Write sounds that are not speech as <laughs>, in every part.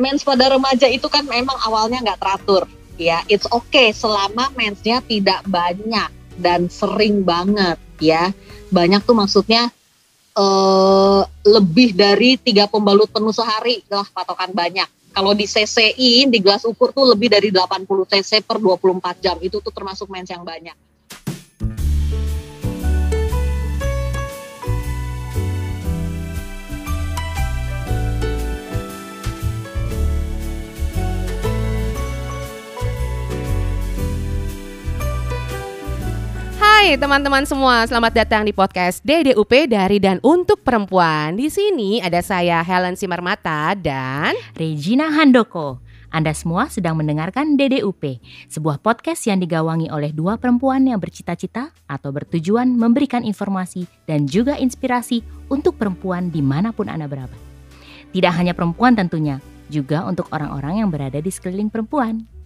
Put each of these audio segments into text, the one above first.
mens pada remaja itu kan memang awalnya nggak teratur ya. It's okay selama mensnya tidak banyak dan sering banget ya. Banyak tuh maksudnya uh, lebih dari tiga pembalut penuh sehari lah patokan banyak. Kalau di CCI di gelas ukur tuh lebih dari 80 cc per 24 jam. Itu tuh termasuk mens yang banyak Hai teman-teman semua, selamat datang di podcast DDUP dari dan untuk perempuan. Di sini ada saya Helen Simarmata dan Regina Handoko. Anda semua sedang mendengarkan DDUP, sebuah podcast yang digawangi oleh dua perempuan yang bercita-cita atau bertujuan memberikan informasi dan juga inspirasi untuk perempuan di mana pun Anda berada. Tidak hanya perempuan tentunya, juga untuk orang-orang yang berada di sekeliling perempuan.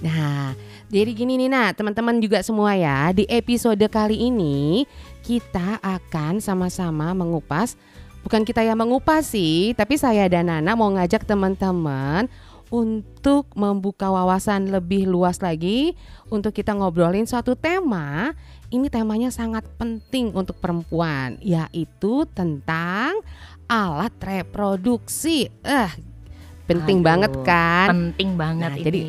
Nah, jadi gini nih nah teman-teman juga semua ya Di episode kali ini kita akan sama-sama mengupas Bukan kita yang mengupas sih Tapi saya dan Nana mau ngajak teman-teman untuk membuka wawasan lebih luas lagi Untuk kita ngobrolin suatu tema. Ini temanya sangat penting untuk perempuan Yaitu tentang alat reproduksi. Eh, penting Aduh, banget kan? Penting banget Nah, ini. jadi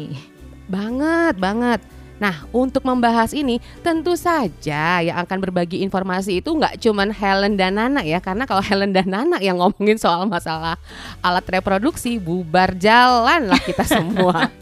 Banget, banget. Nah, untuk membahas ini tentu saja yang akan berbagi informasi itu nggak cuman Helen dan Nana ya, karena kalau Helen dan Nana yang ngomongin soal masalah alat reproduksi, bubar jalan lah kita semua.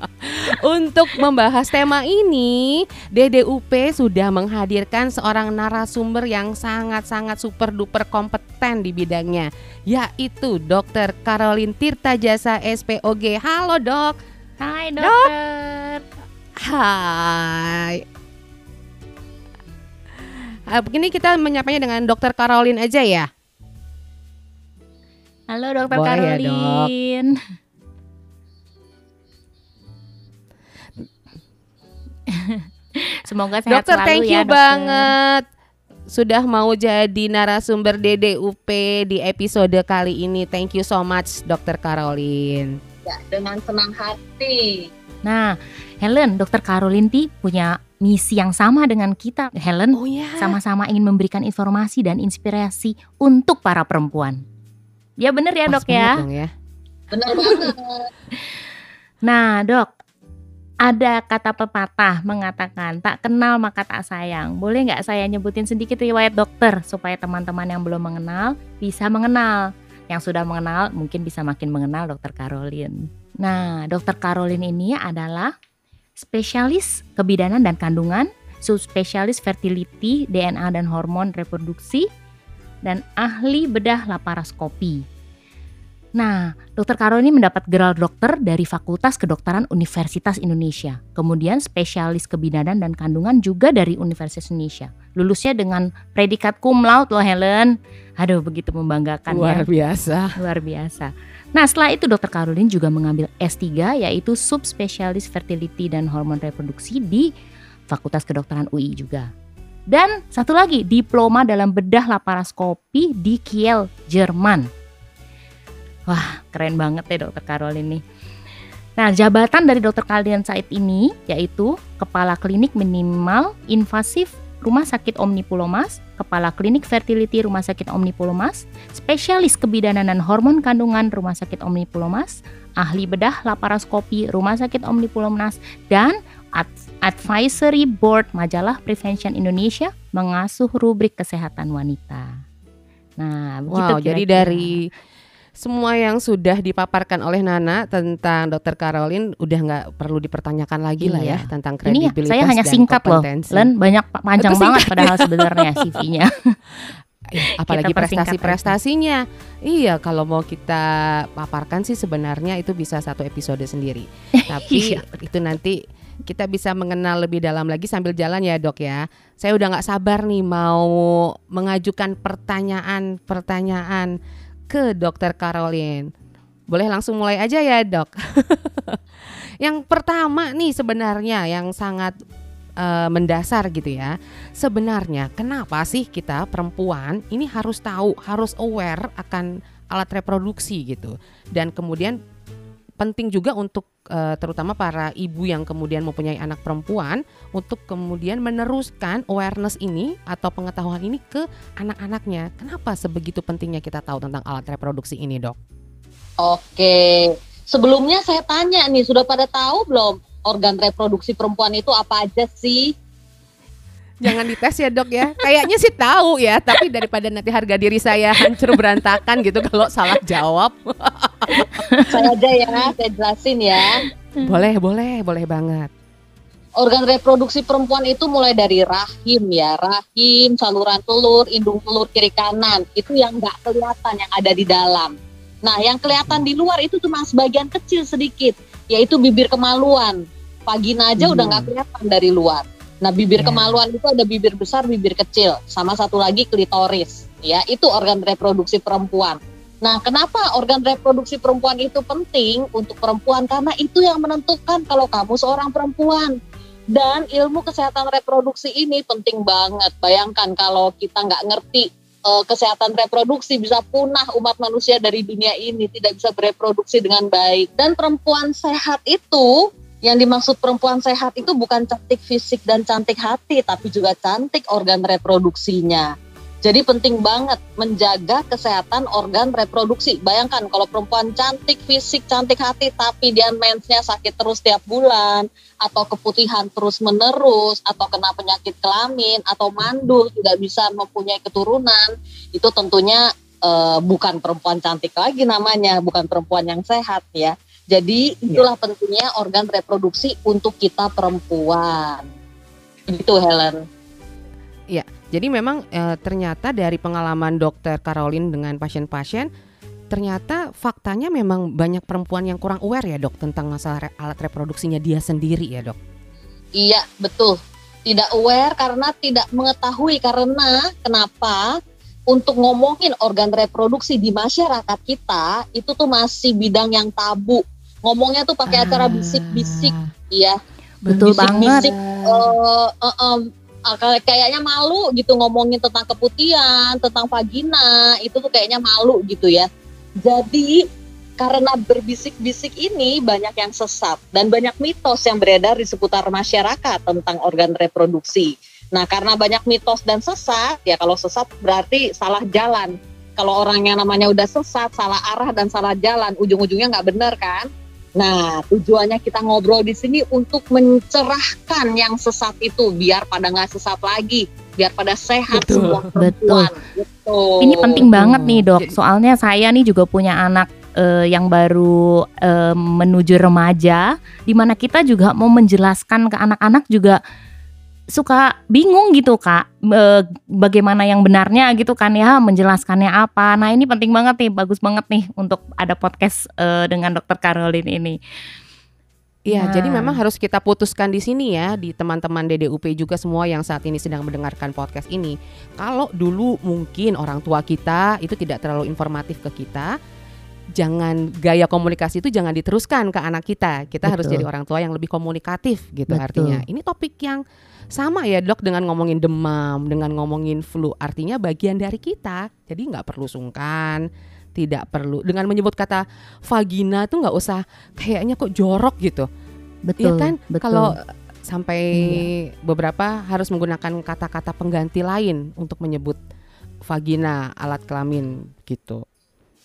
<laughs> untuk membahas tema ini, DDUP sudah menghadirkan seorang narasumber yang sangat-sangat super duper kompeten di bidangnya, yaitu Dr. Caroline Tirtajasa SPOG. Halo dok. Hai dokter. Hai. Uh, begini kita menyapanya dengan Dokter Caroline aja ya. Halo dokter Boleh ya, Caroline. Semoga sehat Dokter, selalu thank ya you dokter. banget sudah mau jadi narasumber DDUP di episode kali ini. Thank you so much Dokter Caroline. Ya dengan senang hati Nah, Helen, dokter Caroline Ti punya misi yang sama dengan kita. Helen Oh ya. sama-sama ingin memberikan informasi dan inspirasi untuk para perempuan. Ya bener ya Pas dok ya. dong ya. benar banget <laughs> Nah dok, ada kata pepatah mengatakan tak kenal maka tak sayang. Boleh nggak saya nyebutin sedikit riwayat dokter supaya teman-teman yang belum mengenal bisa mengenal. Yang sudah mengenal mungkin bisa makin mengenal dokter Caroline. Nah, dokter Caroline ini adalah spesialis kebidanan dan kandungan, subspesialis fertility, DNA dan hormon reproduksi, dan ahli bedah laparoskopi. Nah, Dokter Karo ini mendapat gelar dokter dari Fakultas Kedokteran Universitas Indonesia. Kemudian spesialis kebidanan dan kandungan juga dari Universitas Indonesia. Lulusnya dengan predikat cum laude loh Helen. Aduh, begitu membanggakan Luar ya. biasa. Luar biasa. Nah, setelah itu Dokter Caroline juga mengambil S3 yaitu subspesialis fertility dan hormon reproduksi di Fakultas Kedokteran UI juga. Dan satu lagi, diploma dalam bedah laparoskopi di Kiel, Jerman. Wah, keren banget ya Dokter Caroline nih. Nah, jabatan dari Dokter Caroline Said ini yaitu Kepala Klinik Minimal Invasif Rumah Sakit Omnipulomas, Kepala Klinik Fertility Rumah Sakit Omnipulomas, Spesialis Kebidanan dan Hormon Kandungan Rumah Sakit Omnipulomas, Ahli Bedah Laparoskopi Rumah Sakit Omnipulomas, dan Ad- Advisory Board Majalah Prevention Indonesia mengasuh rubrik kesehatan wanita. Nah, begitu Wow, jadi kira-kira. dari semua yang sudah dipaparkan oleh Nana tentang Dokter Caroline udah nggak perlu dipertanyakan lagi lah ya Iya. tentang ini ya, kredibilitas saya hanya dan singkat loh, kompetensi. Len banyak pa- panjang Itu banget padahal <laughs> sebenarnya CV-nya. Ya, apalagi prestasi-prestasinya. Iya, kalau mau kita paparkan sih sebenarnya itu bisa satu episode sendiri. <laughs> Tapi Iya, itu nanti kita bisa mengenal lebih dalam lagi sambil jalan ya dok ya. Saya udah nggak sabar nih mau mengajukan pertanyaan-pertanyaan ke dokter Caroline. Boleh langsung mulai aja ya dok. <laughs> yang pertama nih sebenarnya yang sangat eh, mendasar gitu ya. Sebenarnya kenapa sih kita perempuan ini harus tahu, harus aware akan alat reproduksi gitu. Dan kemudian penting juga untuk uh, terutama para ibu yang kemudian mempunyai anak perempuan untuk kemudian meneruskan awareness ini atau pengetahuan ini ke anak-anaknya. Kenapa sebegitu pentingnya kita tahu tentang alat reproduksi ini, Dok? Oke. Sebelumnya saya tanya nih, sudah pada tahu belum organ reproduksi perempuan itu apa aja sih? Jangan dites ya dok ya. Kayaknya sih tahu ya, tapi daripada nanti harga diri saya hancur berantakan gitu kalau salah jawab. <laughs> saya aja ya, saya jelasin ya. Boleh, boleh, boleh banget. Organ reproduksi perempuan itu mulai dari rahim ya, rahim, saluran telur, indung telur kiri kanan. Itu yang nggak kelihatan yang ada di dalam. Nah, yang kelihatan di luar itu cuma sebagian kecil sedikit, yaitu bibir kemaluan. Vagina aja hmm. udah nggak kelihatan dari luar. Nah, bibir yeah. kemaluan itu ada bibir besar, bibir kecil, sama satu lagi klitoris. Ya, itu organ reproduksi perempuan. Nah, kenapa organ reproduksi perempuan itu penting untuk perempuan? Karena itu yang menentukan kalau kamu seorang perempuan. Dan ilmu kesehatan reproduksi ini penting banget. Bayangkan kalau kita nggak ngerti uh, kesehatan reproduksi bisa punah umat manusia dari dunia ini, tidak bisa bereproduksi dengan baik. Dan perempuan sehat itu yang dimaksud perempuan sehat itu bukan cantik fisik dan cantik hati, tapi juga cantik organ reproduksinya. Jadi penting banget menjaga kesehatan organ reproduksi. Bayangkan kalau perempuan cantik fisik, cantik hati, tapi dia mensnya sakit terus tiap bulan, atau keputihan terus menerus, atau kena penyakit kelamin, atau mandul, tidak bisa mempunyai keturunan, itu tentunya uh, bukan perempuan cantik lagi namanya, bukan perempuan yang sehat ya. Jadi iya. itulah yeah. pentingnya organ reproduksi untuk kita perempuan. Itu Helen. Ya, jadi memang e, ternyata dari pengalaman dokter Caroline dengan pasien-pasien, ternyata faktanya memang banyak perempuan yang kurang aware ya dok tentang masalah re alat reproduksinya dia sendiri ya dok. Iya betul, tidak aware karena tidak mengetahui karena kenapa untuk ngomongin organ reproduksi di masyarakat kita itu tuh masih bidang yang tabu. Ngomongnya tuh pakai acara bisik-bisik ya betul bisik -bisik, banget. uh, uh, uh, kayaknya malu gitu ngomongin tentang keputihan tentang vagina itu tuh kayaknya malu gitu ya jadi karena berbisik-bisik ini banyak yang sesat dan banyak mitos yang beredar di seputar masyarakat tentang organ reproduksi. Nah, karena banyak mitos dan sesat, ya kalau sesat berarti salah jalan. Kalau orang yang namanya udah sesat, salah arah dan salah jalan, ujung-ujungnya nggak benar kan? Nah, tujuannya kita ngobrol di sini untuk mencerahkan yang sesat itu biar pada nggak sesat lagi, biar pada sehat betul, semua perempuan. Betul. Gitu. Ini penting banget nih dok, soalnya saya nih juga punya anak uh, yang baru uh, menuju remaja, di mana kita juga mau menjelaskan ke anak-anak juga suka bingung gitu kak bagaimana yang benarnya gitu kan ya menjelaskannya apa nah ini penting banget nih bagus banget nih untuk ada podcast e, dengan dokter Caroline ini Iya, nah. jadi memang harus kita putuskan di sini ya di teman-teman DDUP juga semua yang saat ini sedang mendengarkan podcast ini. Kalau dulu mungkin orang tua kita itu tidak terlalu informatif ke kita, jangan gaya komunikasi itu jangan diteruskan ke anak kita. Kita Betul. harus jadi orang tua yang lebih komunikatif gitu Betul. artinya. Ini topik yang sama ya dok dengan ngomongin demam, dengan ngomongin flu, artinya bagian dari kita. Jadi nggak perlu sungkan, tidak perlu dengan menyebut kata vagina tuh nggak usah kayaknya kok jorok gitu. Betul. Ya kan? Betul. Kalau sampai iya. beberapa harus menggunakan kata-kata pengganti lain untuk menyebut vagina alat kelamin gitu.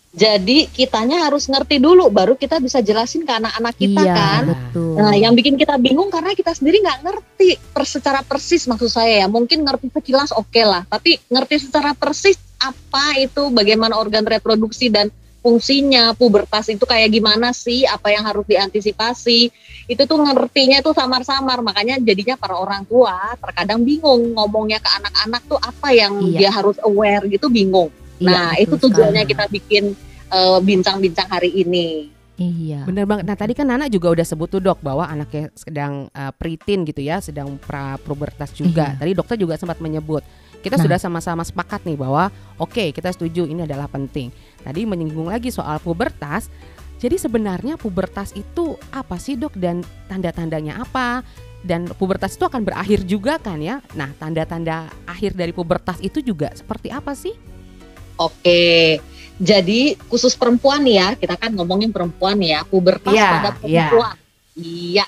Jadi kitanya harus ngerti dulu baru kita bisa jelasin ke anak-anak kita iya, kan. Betul. Nah, yang bikin kita bingung karena kita sendiri nggak ngerti per secara persis maksud saya ya. Mungkin ngerti sekilas oke okay lah, tapi ngerti secara persis apa itu bagaimana organ reproduksi dan fungsinya pubertas itu kayak gimana sih apa yang harus diantisipasi itu tuh ngertinya tuh samar-samar makanya jadinya para orang tua terkadang bingung ngomongnya ke anak-anak tuh apa yang iya. dia harus aware gitu bingung Iya, nah, itu tujuannya kita bikin eh, bincang-bincang uh, hari ini. Iya. Bener banget. Nah tadi kan Nana juga udah sebut tuh dok bahwa anaknya sedang uh, pritin gitu ya, sedang pra pubertas juga. Iya. Tadi dokter juga sempat menyebut kita nah. sudah sama-sama sepakat nih bahwa oke okay, kita setuju ini adalah penting. Tadi menyinggung lagi soal pubertas. Jadi sebenarnya pubertas itu apa sih dok dan tanda-tandanya apa? Dan pubertas itu akan berakhir juga kan ya? Nah tanda-tanda akhir dari pubertas itu juga seperti apa sih? Oke, Jadi khusus perempuan ya, kita kan ngomongin perempuan ya, pubertas Iya, pada iya. perempuan. Iya.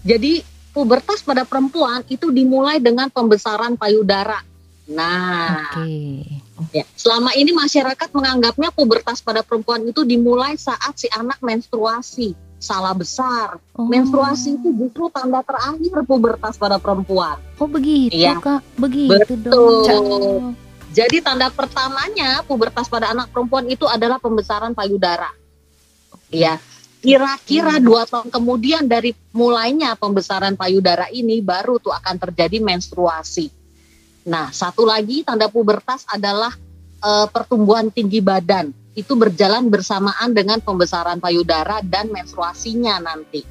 Jadi pubertas pada perempuan itu dimulai dengan pembesaran payudara. Nah, Oke. ya, selama ini masyarakat menganggapnya pubertas pada perempuan itu dimulai saat si anak menstruasi. Salah besar. Oh. Menstruasi itu justru tanda terakhir pubertas pada perempuan. Oh begitu Iya. kak, begitu Betul. dong. Jadi tanda pertamanya pubertas pada anak perempuan itu adalah pembesaran payudara. Ya, kira-kira dua tahun kemudian dari mulainya pembesaran payudara ini baru tuh akan terjadi menstruasi. Nah, satu lagi tanda pubertas adalah eh, pertumbuhan tinggi badan. Itu berjalan bersamaan dengan pembesaran payudara dan menstruasinya nanti.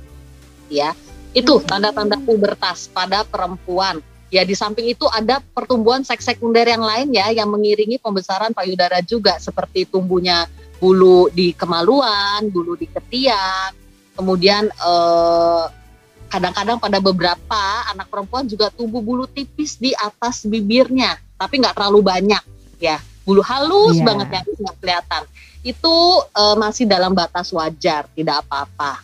Ya, itu tanda-tanda pubertas pada perempuan. Ya di samping itu ada pertumbuhan seks sekunder yang lain ya yang mengiringi pembesaran payudara juga seperti tumbuhnya bulu di kemaluan, bulu di ketiak, kemudian eh, kadang-kadang pada beberapa anak perempuan juga tumbuh bulu tipis di atas bibirnya, tapi nggak terlalu banyak ya, bulu halus Iya. banget ya nggak kelihatan. Itu eh, masih dalam batas wajar, tidak apa-apa.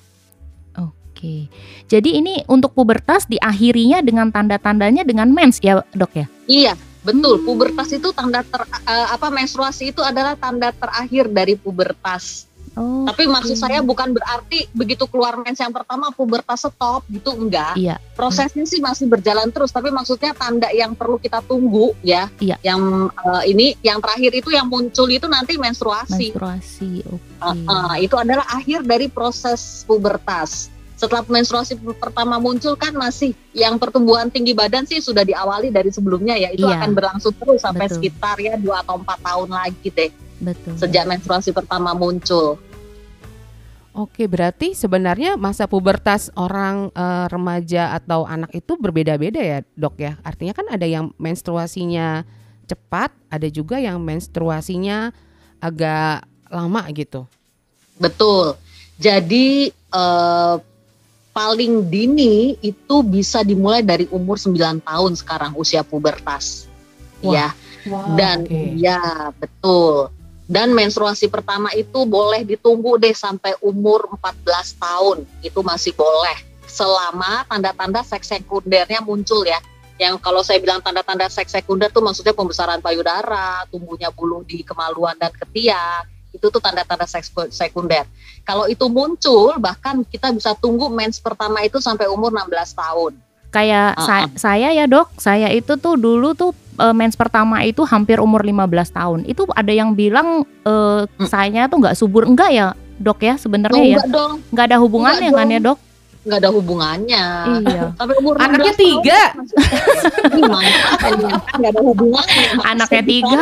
Oke. Jadi ini untuk pubertas diakhirinya dengan tanda-tandanya dengan mens ya dok ya? Iya, betul. Hmm. Pubertas itu tanda ter, eh, apa menstruasi itu adalah tanda terakhir dari pubertas. Oh. Tapi maksud saya bukan berarti begitu keluar mens yang pertama pubertas stop gitu enggak. Iya. Prosesnya sih masih berjalan terus, tapi maksudnya tanda yang perlu kita tunggu ya. Iya. Yang eh, ini yang terakhir itu yang muncul itu nanti menstruasi. Menstruasi. Oke. Eh, eh, itu adalah akhir dari proses pubertas. Setelah menstruasi pertama muncul kan masih yang pertumbuhan tinggi badan sih sudah diawali dari sebelumnya ya itu Iya. akan berlangsung terus sampai Betul. sekitar ya dua atau empat tahun lagi deh Betul. sejak menstruasi pertama muncul. Oke, berarti sebenarnya masa pubertas orang eh, remaja atau anak itu berbeda-beda ya, Dok ya. Artinya kan ada yang menstruasinya cepat, ada juga yang menstruasinya agak lama gitu. Betul. Jadi eh, paling dini itu bisa dimulai dari umur 9 tahun sekarang usia pubertas. Wah, Ya. dan ya betul. Dan menstruasi pertama itu boleh ditunggu deh sampai umur 14 tahun. Itu masih boleh selama tanda-tanda seks sekundernya muncul ya. Yang kalau saya bilang tanda-tanda seks sekunder tuh maksudnya pembesaran payudara, tumbuhnya bulu di kemaluan dan ketiak. Itu tuh tanda-tanda seks sekunder. Kalau itu muncul bahkan kita bisa tunggu mens pertama itu sampai umur 16 tahun. Kayak Ah, sa- saya ya dok, saya itu tuh dulu tuh eh, mens pertama itu hampir umur 15 tahun. Itu ada yang bilang eh, Hmm. saya tuh nggak subur enggak ya dok ya Oh, sebenarnya ya? enggak dong, Nggak ada hubungannya Enggak kan ya dok? Nggak ada hubungannya. Iya. Sampai umur Anaknya 16 tahun, tiga. Gimana? Nggak ada hubungannya. Anaknya tiga,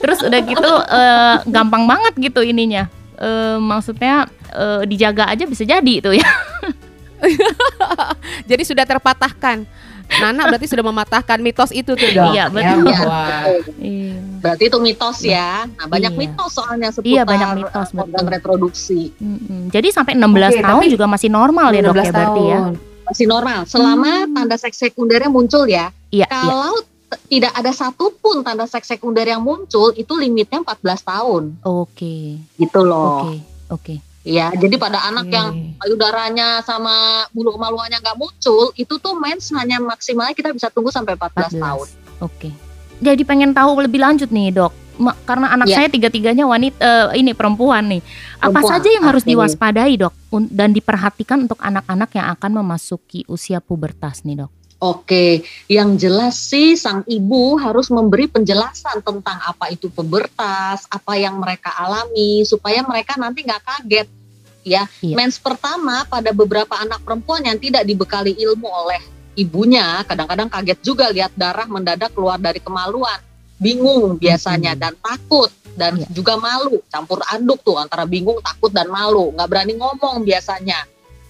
terus udah gitu eh, gampang banget gitu ininya. Eh, maksudnya eh, dijaga aja bisa jadi itu ya. <laughs> Jadi sudah terpatahkan. Nana berarti sudah mematahkan mitos itu tuh, Dok. Iya, Ya, betul. bahwa Iya. Berarti itu mitos ya. Nah, banyak Iya. mitos soalnya seputar Iya, banyak mitos, organ betul. reproduksi. Mm-mm. Jadi sampai 16 Oke, tahun tapi- juga masih normal ya dok ya berarti ya. Masih normal selama Hmm. tanda seks sekundernya muncul ya. Iya, iya. Kalau t- tidak ada satupun tanda seks sekunder yang muncul, itu limitnya 14 tahun. Oke. Gitu loh. Oke. Oke. Ya, jadi pada anak Oke. yang payudaranya sama bulu kemaluannya nggak muncul, itu tuh mens hanya maksimalnya kita bisa tunggu sampai 14, 14. tahun. Oke. Jadi pengen tahu lebih lanjut nih dok, Ma- karena anak Iya. saya tiga-tiganya wanita eh, ini perempuan nih. Apa Perempuan, saja yang harus oke. diwaspadai dok dan diperhatikan untuk anak-anak yang akan memasuki usia pubertas nih dok? Oke, yang jelas sih sang ibu harus memberi penjelasan tentang apa itu pubertas, apa yang mereka alami, supaya mereka nanti nggak kaget. Ya, Iya. mens pertama pada beberapa anak perempuan yang tidak dibekali ilmu oleh ibunya, kadang-kadang kaget juga lihat darah mendadak keluar dari kemaluan, bingung biasanya Mhm. dan takut dan Iya. juga malu, campur aduk tuh antara bingung, takut dan malu, nggak berani ngomong biasanya,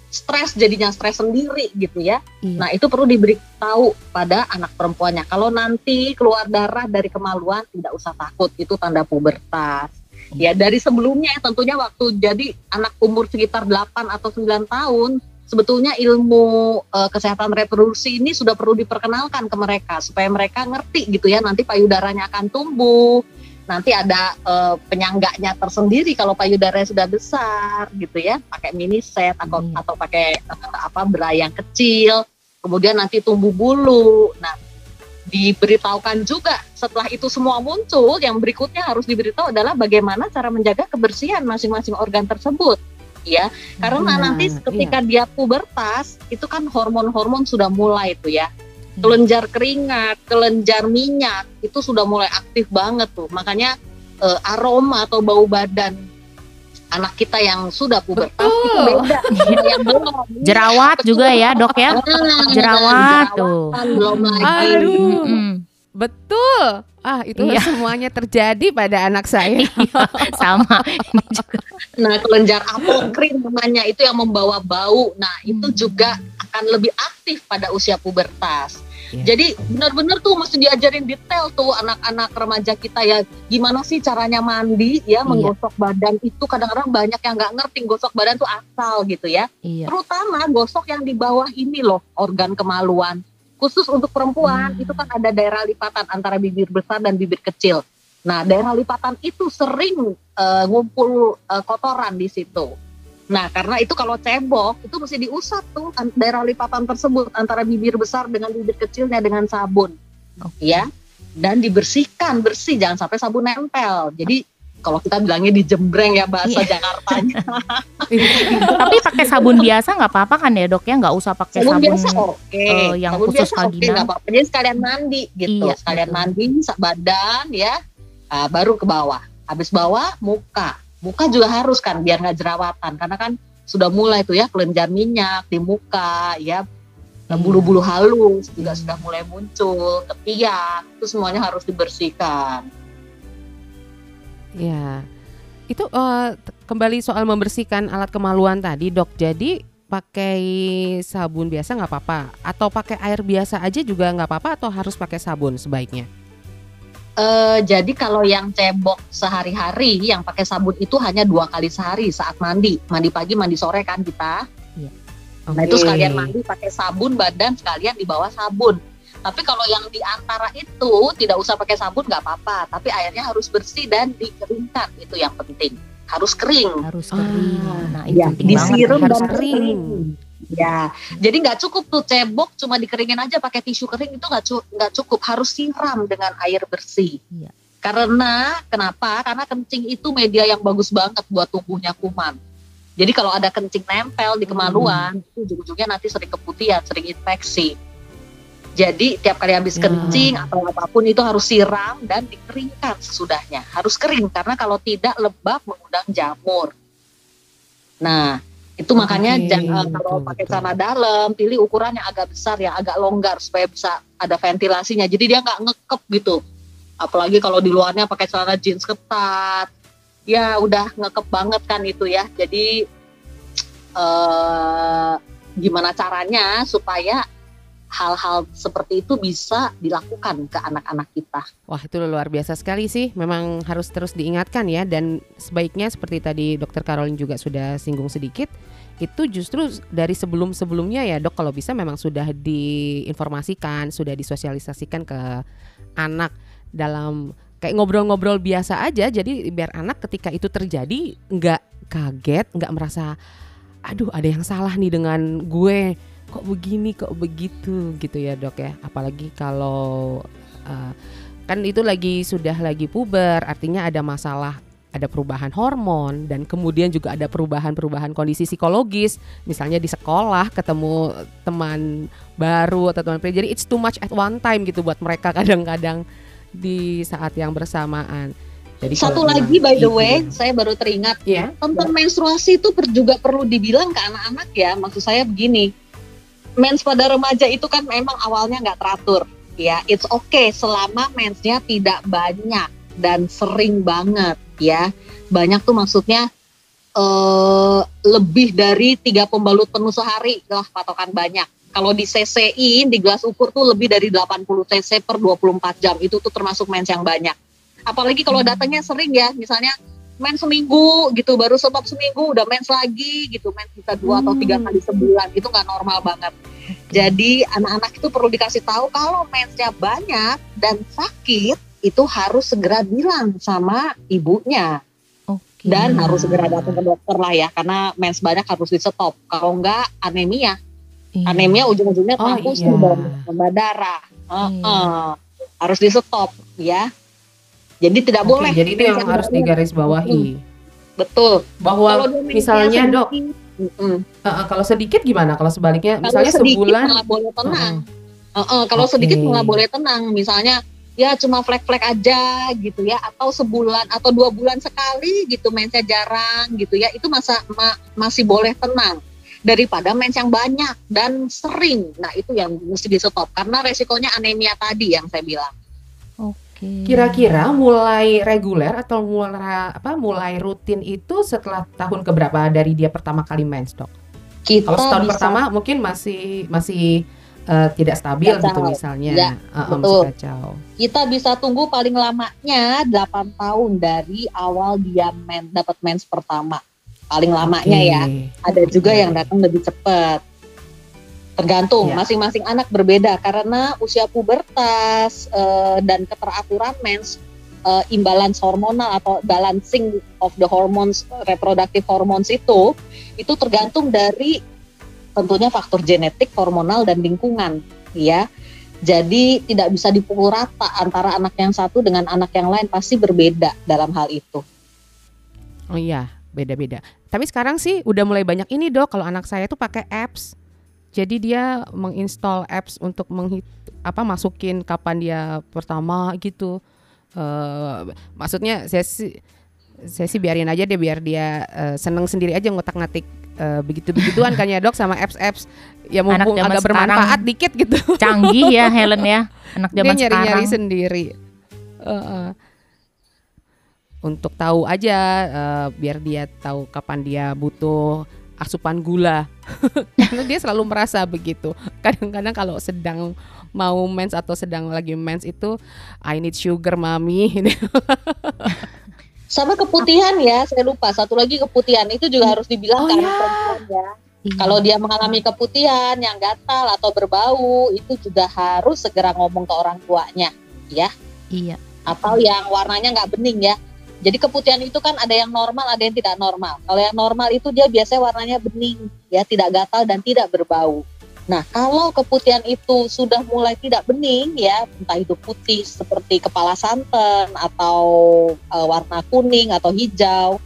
stres jadinya stres sendiri gitu ya. Iya. Nah, itu perlu diberitahu pada anak perempuannya. Kalau nanti keluar darah dari kemaluan, tidak usah takut, itu tanda pubertas. Ya, dari sebelumnya tentunya waktu jadi anak umur sekitar 8 atau 9 tahun, sebetulnya ilmu eh, kesehatan reproduksi ini sudah perlu diperkenalkan ke mereka supaya mereka ngerti gitu ya, nanti payudaranya akan tumbuh, nanti ada eh, penyangganya tersendiri kalau payudaranya sudah besar gitu ya, pakai mini set atau Iya. atau pakai eh, apa bra yang kecil, kemudian nanti tumbuh bulu. Nah, diberitahukan juga setelah itu semua muncul, yang berikutnya harus diberitahu adalah bagaimana cara menjaga kebersihan masing-masing organ tersebut. Ya, karena Nah, nanti ketika dia pubertas itu kan hormon-hormon sudah mulai tuh ya kelenjar keringat, kelenjar minyak itu sudah mulai aktif banget tuh. Makanya eh, aroma atau bau badan anak kita yang sudah pubertas Betul. itu beda sama yang belum. <laughs> Jerawat juga ya dok ya. Ah, Jerawat tuh. belum lagi. Aduh. Betul. Ah, itu Iya. semuanya terjadi pada anak saya. <laughs> Sama. Ini juga. Nah, kelenjar apokrin namanya itu yang membawa bau. Nah, itu Hmm. juga akan lebih aktif pada usia pubertas. Iya. Jadi benar-benar tuh mesti diajarin detail tuh anak-anak remaja kita ya gimana sih caranya mandi ya Iya. menggosok badan itu kadang-kadang banyak yang nggak ngerti gosok badan tuh asal gitu ya. Iya. Terutama gosok yang di bawah ini loh organ kemaluan. Khusus untuk perempuan Hmm. itu kan ada daerah lipatan antara bibir besar dan bibir kecil. Nah, daerah lipatan itu sering eh, ngumpul eh, kotoran di situ. Nah, karena itu kalau cebok itu mesti diusap tuh daerah lipatan tersebut antara bibir besar dengan bibir kecilnya dengan sabun. Oke. Ya. Dan dibersihkan bersih jangan sampai sabun nempel. Jadi kalau kita bilangnya dijembreng ya bahasa Iya. Jakartanya. <laughs> Tapi pakai sabun biasa nggak apa-apa kan ya dok ya? Nggak usah pakai sabun, sabun. biasa oke. eh, yang sabun khusus biasa oke vagina. nggak apa-apa. Jadi sekalian mandi gitu. Iya, sekalian betul. mandi badan ya. Ah, baru ke bawah. Habis bawah muka. Muka juga harus kan biar nggak jerawatan karena kan sudah mulai tuh ya kelenjar minyak di muka ya. Iya. Bulu-bulu halus juga Hmm. sudah mulai muncul, ketiak, itu semuanya harus dibersihkan. Ya. Itu t- kembali soal membersihkan alat kemaluan tadi, Dok. Jadi pakai sabun biasa nggak apa-apa atau pakai air biasa aja juga nggak apa-apa atau harus pakai sabun sebaiknya? Eh, jadi kalau yang cebok sehari-hari yang pakai sabun itu hanya dua kali sehari saat mandi, mandi pagi, mandi sore kan kita. Nah itu sekalian mandi pakai sabun badan sekalian di bawah sabun. Tapi kalau yang di antara itu tidak usah pakai sabun nggak apa-apa, tapi airnya harus bersih dan dikeringkan itu yang penting. Harus kering. Harus kering. Ah, nah itu Ya, disiram dan kering. kering. Ya, jadi nggak cukup tuh cebok cuma dikeringin aja pakai tisu kering itu nggak nggak cukup, harus siram dengan air bersih. Iya. Karena kenapa? Karena kencing itu media yang bagus banget buat tumbuhnya kuman. Jadi kalau ada kencing nempel di kemaluan, itu ujung-ujungnya nanti sering keputihan, sering infeksi. Jadi tiap kali habis Ya. kencing atau apa pun itu harus siram dan dikeringkan sesudahnya. Harus kering karena kalau tidak lebab mengundang jamur. Nah, itu makanya Oke, jangan kalau betul, pakai celana dalam, pilih ukurannya agak besar ya, agak longgar supaya bisa ada ventilasinya. Jadi dia nggak ngekep gitu. Apalagi kalau di luarnya pakai celana jeans ketat, ya udah ngekep banget kan itu ya. Jadi eh gimana caranya supaya hal-hal seperti itu bisa dilakukan ke anak-anak kita. Wah itu luar biasa sekali sih. Memang harus terus diingatkan ya. Dan sebaiknya seperti tadi Dokter Caroline juga sudah singgung sedikit, itu justru dari sebelum-sebelumnya ya dok. Kalau bisa memang sudah diinformasikan, sudah disosialisasikan ke anak dalam kayak ngobrol-ngobrol biasa aja. Jadi biar anak ketika itu terjadi nggak kaget, nggak merasa, aduh ada yang salah nih dengan gue kok begini kok begitu gitu ya dok ya apalagi kalau uh, kan itu lagi sudah lagi puber artinya ada masalah ada perubahan hormon dan kemudian juga ada perubahan-perubahan kondisi psikologis misalnya di sekolah ketemu teman baru atau teman pria jadi it's too much at one time gitu buat mereka kadang-kadang di saat yang bersamaan jadi Satu lagi bilang by the gitu way, ya. saya baru teringat ya tentang menstruasi itu juga perlu dibilang ke anak-anak ya. Maksud saya begini, mens pada remaja itu kan memang awalnya nggak teratur. Ya, it's okay selama mensnya tidak banyak dan sering banget ya. Banyak tuh maksudnya eh lebih dari tiga pembalut penuh sehari lah patokan banyak. Kalau di CC-in di gelas ukur tuh lebih dari 80 cc per 24 jam itu tuh termasuk mens yang banyak. Apalagi kalau datangnya sering ya, misalnya mens seminggu gitu, baru sebab seminggu udah mens lagi gitu, mens bisa dua atau tiga Hmm. kali sebulan itu nggak normal banget. Jadi anak-anak itu perlu dikasih tahu kalau mensnya banyak dan sakit itu harus segera bilang sama ibunya Oke. dan harus segera datang ke dokter lah ya karena mens banyak harus di stop. Kalau enggak anemia, Iya. anemia ujung-ujungnya Oh, transfusi iya. tambah darah. Heeh. Harus di stop ya. Jadi tidak Oke, boleh. jadi itu yang harus digarisbawahi Betul. bahwa Kalau misalnya, Dok, mm-mm. uh, uh, kalau sedikit gimana? Kalau sebaliknya Kalau misalnya sedikit sebulan malah boleh tenang. uh-uh. Heeh, kalau Oke. sedikit malah boleh tenang. Misalnya ya cuma flek-flek aja gitu ya atau sebulan atau dua bulan sekali gitu mensnya jarang gitu ya itu masa ma- masih boleh tenang daripada mens yang banyak dan sering nah itu yang mesti di stop karena resikonya anemia tadi yang saya bilang. Kira-kira mulai reguler atau mulai apa mulai rutin itu setelah tahun keberapa dari dia pertama kali mens, Dok? kita Kalau setahun bisa pertama mungkin masih masih uh, tidak stabil Kacau. gitu misalnya. Ya, Uh, betul. masih kacau. kita bisa tunggu paling lamanya 8 tahun dari awal dia men, dapat mens pertama paling lamanya Oke. ya ada juga yang datang lebih cepat. Tergantung, Ya. masing-masing anak berbeda karena usia pubertas eh, dan keteraturan mens, eh, imbalance hormonal atau balancing of the hormones, reproductive hormones itu, itu tergantung dari tentunya faktor genetik, hormonal dan lingkungan, ya. Jadi tidak bisa dipukul rata antara anak yang satu dengan anak yang lain pasti berbeda dalam hal itu. Oh iya, beda-beda. Tapi sekarang sih udah mulai banyak ini dok. Kalau anak saya tuh pakai apps. Jadi dia menginstall apps untuk menghit apa masukin kapan dia pertama gitu. Eh maksudnya saya sih saya sih biarin aja deh biar dia eh, seneng sendiri aja ngotak-ngatik eh, begitu-begituan kan ya dok sama apps-apps ya mumpung agak bermanfaat dikit gitu. Canggih ya Helen ya. Anak dia zaman nyari-nyari sekarang. sendiri. Heeh. Untuk tahu aja eh, biar dia tahu kapan dia butuh asupan gula. <laughs> Karena dia selalu merasa begitu. Kadang-kadang kalau sedang mau mens atau sedang lagi mens itu I need sugar mami. <laughs> Sama keputihan ya, saya lupa. Satu lagi keputihan itu juga harus dibilang Oh, anak ya. perempuan ya. Iya. Kalau dia mengalami keputihan yang gatal atau berbau, itu juga harus segera ngomong ke orang tuanya, ya. Iya. Atau yang warnanya nggak bening ya. Jadi keputihan itu kan ada yang normal, ada yang tidak normal. Kalau yang normal itu dia biasanya warnanya bening, ya tidak gatal dan tidak berbau. Nah, kalau keputihan itu sudah mulai tidak bening ya, entah itu putih seperti kepala santan atau eh, warna kuning atau hijau.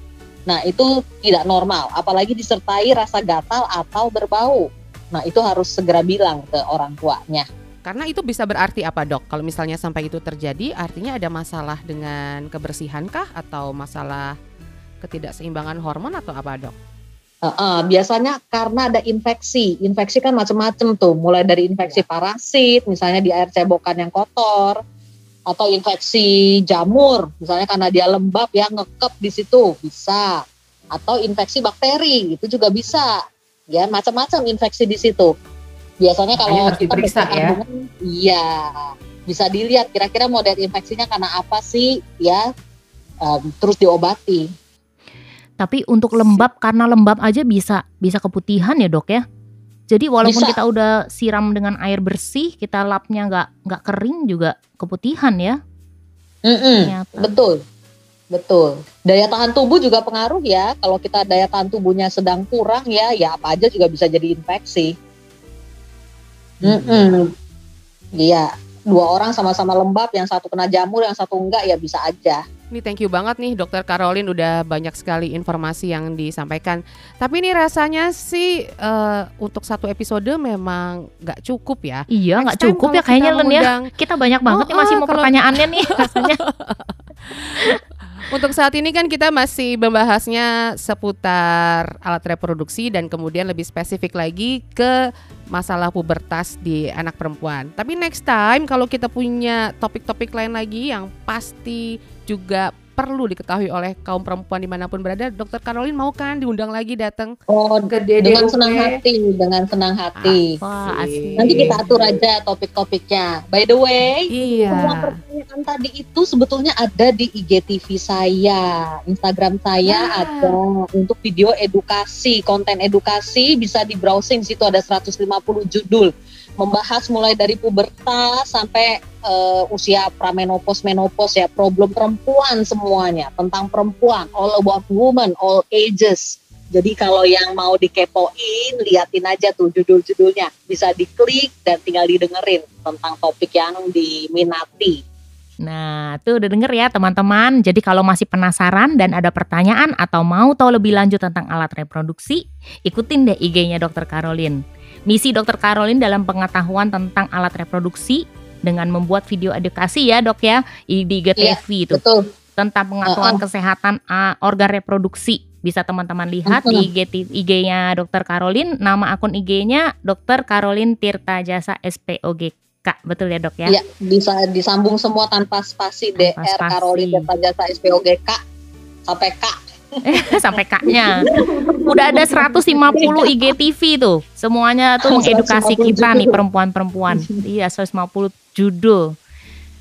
Nah, itu tidak normal, apalagi disertai rasa gatal atau berbau. Nah, itu harus segera bilang ke orang tuanya. Karena itu bisa berarti apa dok? Kalau misalnya sampai itu terjadi, artinya ada masalah dengan kebersihan kah atau masalah ketidakseimbangan hormon atau apa dok? Heeh, biasanya karena ada infeksi. Infeksi kan macam-macam tuh, mulai dari infeksi parasit, misalnya di air cebokan yang kotor, atau infeksi jamur, misalnya karena dia lembab ya ngekep di situ bisa, atau infeksi bakteri itu juga bisa, ya macam-macam infeksi di situ. Biasanya kalau harus kita diperiksa ya. iya bisa dilihat kira-kira model infeksinya karena apa sih, ya em, terus diobati. Tapi untuk lembab karena lembab aja bisa bisa keputihan ya dok ya. Jadi walaupun Bisa. kita udah siram dengan air bersih, kita lapnya nggak nggak kering juga keputihan ya. Betul, betul. Daya tahan tubuh juga pengaruh ya. Kalau kita daya tahan tubuhnya sedang kurang ya, ya apa aja juga bisa jadi infeksi. Mm-mm. Iya, dua orang sama-sama lembab, yang satu kena jamur, yang satu enggak ya bisa aja. Ini thank you banget nih Dokter Caroline udah banyak sekali informasi yang disampaikan. Tapi ini rasanya sih eh, untuk satu episode memang nggak cukup ya. Iya nggak cukup ya kayaknya Len ya. Kita banyak banget nih Oh, masih oh, mau kalau- pertanyaannya nih <laughs> rasanya. <laughs> Untuk saat ini kan kita masih membahasnya seputar alat reproduksi dan kemudian lebih spesifik lagi ke masalah pubertas di anak perempuan. Tapi next time kalau kita punya topik-topik lain lagi yang pasti juga perlu diketahui oleh kaum perempuan di mana pun berada, Dokter Caroline mau kan diundang lagi datang Oh, ke dengan DDUP? senang hati, dengan senang hati. Asik. Nanti kita atur aja topik-topiknya. By the way, Semua Iya. pertanyaan tadi itu sebetulnya ada di IGTV saya, Instagram saya Ah. ada untuk video edukasi, konten edukasi bisa di browsing situ ada 150 judul. Membahas mulai dari pubertas sampai uh, usia pramenopause menopause ya problem perempuan semuanya tentang perempuan all about woman all ages jadi kalau yang mau dikepoin liatin aja tuh judul-judulnya bisa diklik dan tinggal didengerin tentang topik yang diminati Nah, tuh udah denger ya teman-teman. Jadi kalau masih penasaran dan ada pertanyaan atau mau tahu lebih lanjut tentang alat reproduksi, ikutin deh IG-nya Dr. Caroline. Misi Dr. Caroline dalam pengetahuan tentang alat reproduksi dengan membuat video edukasi ya dok ya di IGTV iya, itu betul. tentang pengetahuan uh -uh. kesehatan uh, organ reproduksi bisa teman-teman lihat uh -huh. di IG IG-nya Dr. Caroline nama akun IG-nya Dr. Caroline Tirta Jasa SPOG Kak, betul ya dok ya? Iya, bisa disambung semua tanpa spasi tanpa DR Caroline Tirta Jasa SPOG Kak sampai Kak. <laughs> sampai kaknya. Udah ada 150 IGTV tuh. Semuanya tuh mengedukasi kita nih perempuan-perempuan. Iya, 150 judul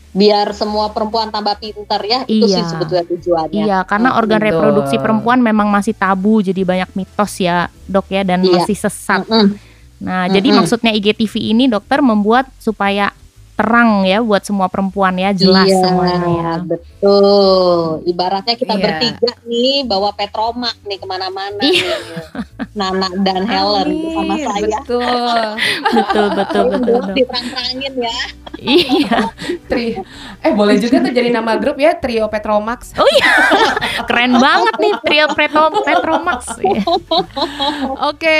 biar semua perempuan tambah pinter ya itu iya. sih sebetulnya tujuannya. Iya, karena oh, organ betul. reproduksi perempuan memang masih tabu jadi banyak mitos ya, Dok ya dan iya. masih sesat. Mm -mm. Nah, mm -mm. jadi maksudnya IGTV ini dokter membuat supaya terang ya buat semua perempuan ya jelas iya, semuanya ya. betul. Ibaratnya kita iya. bertiga nih bawa petromak nih ke mana-mana iya. nih. Nana dan Helen Amin, bersama saya. betul. Betul betul betul, betul. diterang-terangin ya. Iya. Tri. Eh boleh juga tuh jadi nama grup ya trio Petromax. Oh iya. Keren banget nih trio Petro Petromax. Oke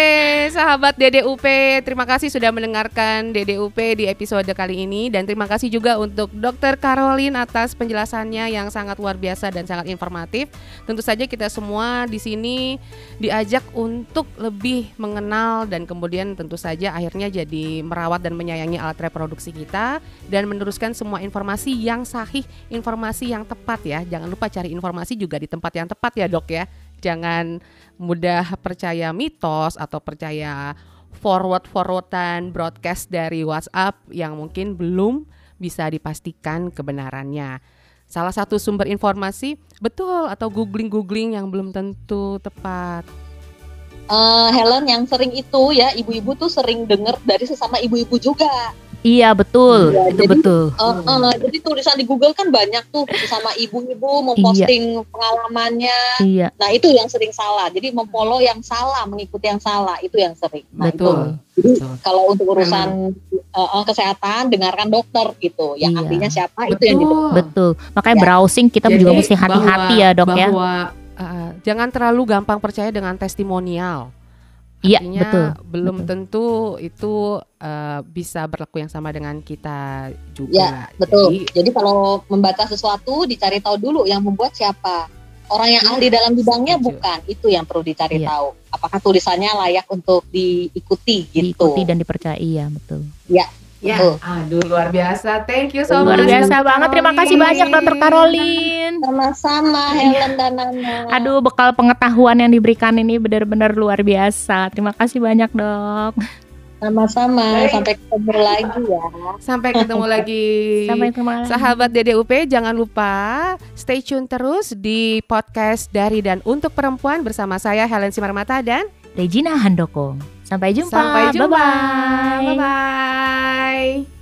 sahabat DDUP terima kasih sudah mendengarkan DDUP di episode kali ini dan terima kasih juga untuk Dr. Caroline atas penjelasannya yang sangat luar biasa dan sangat informatif. Tentu saja kita semua di sini diajak untuk lebih mengenal dan kemudian tentu saja akhirnya jadi merawat dan menyayangi alat reproduksi kita dan meneruskan semua informasi yang sahih, informasi yang tepat ya. Jangan lupa cari informasi juga di tempat yang tepat ya, Dok ya. Jangan mudah percaya mitos atau percaya forward-forwardan broadcast dari WhatsApp yang mungkin belum bisa dipastikan kebenarannya. Salah satu sumber informasi betul atau googling-googling yang belum tentu tepat. Uh, Helen yang sering itu ya ibu-ibu tuh sering dengar dari sesama ibu-ibu juga Iya betul, ya, itu jadi, betul. Uh, uh, jadi tulisan di Google kan banyak tuh sama ibu-ibu memposting iya. pengalamannya. Iya. Nah itu yang sering salah. Jadi memfollow yang salah, mengikuti yang salah itu yang sering. Nah, betul. Itu. Jadi betul. kalau untuk urusan uh, kesehatan dengarkan dokter gitu. Yang iya. ahlinya siapa betul. itu yang gitu. Betul. Makanya ya. browsing kita jadi, juga mesti hati-hati ya dok bahwa, ya. Bahwa uh, jangan terlalu gampang percaya dengan testimonial. Iya, betul. belum betul. tentu itu uh, bisa berlaku yang sama dengan kita juga. Ya, betul. Jadi, Jadi kalau membaca sesuatu dicari tahu dulu yang membuat siapa. Orang yang ya, ahli dalam bidangnya setuju. bukan, itu yang perlu dicari ya. tahu. Apakah tulisannya layak untuk diikuti gitu. Diikuti dan dipercayai, ya, betul. Ya, Ya, oh. aduh luar biasa. Thank you so luar much. Luar biasa banget. Terima kasih banyak Dokter Caroline. Sama-sama Helen dan Nana. Aduh, bekal pengetahuan yang diberikan ini benar-benar luar biasa. Terima kasih banyak, Dok. Sama-sama, sampai ketemu lagi ya. Sampai ketemu <laughs> lagi. Sampai ketemu lagi. Sahabat DDUP, jangan lupa stay tune terus di podcast dari dan untuk perempuan bersama saya Helen Simarmata dan Regina Handoko. Sampai jumpa. Sampai jumpa. Bye-bye. Bye-bye.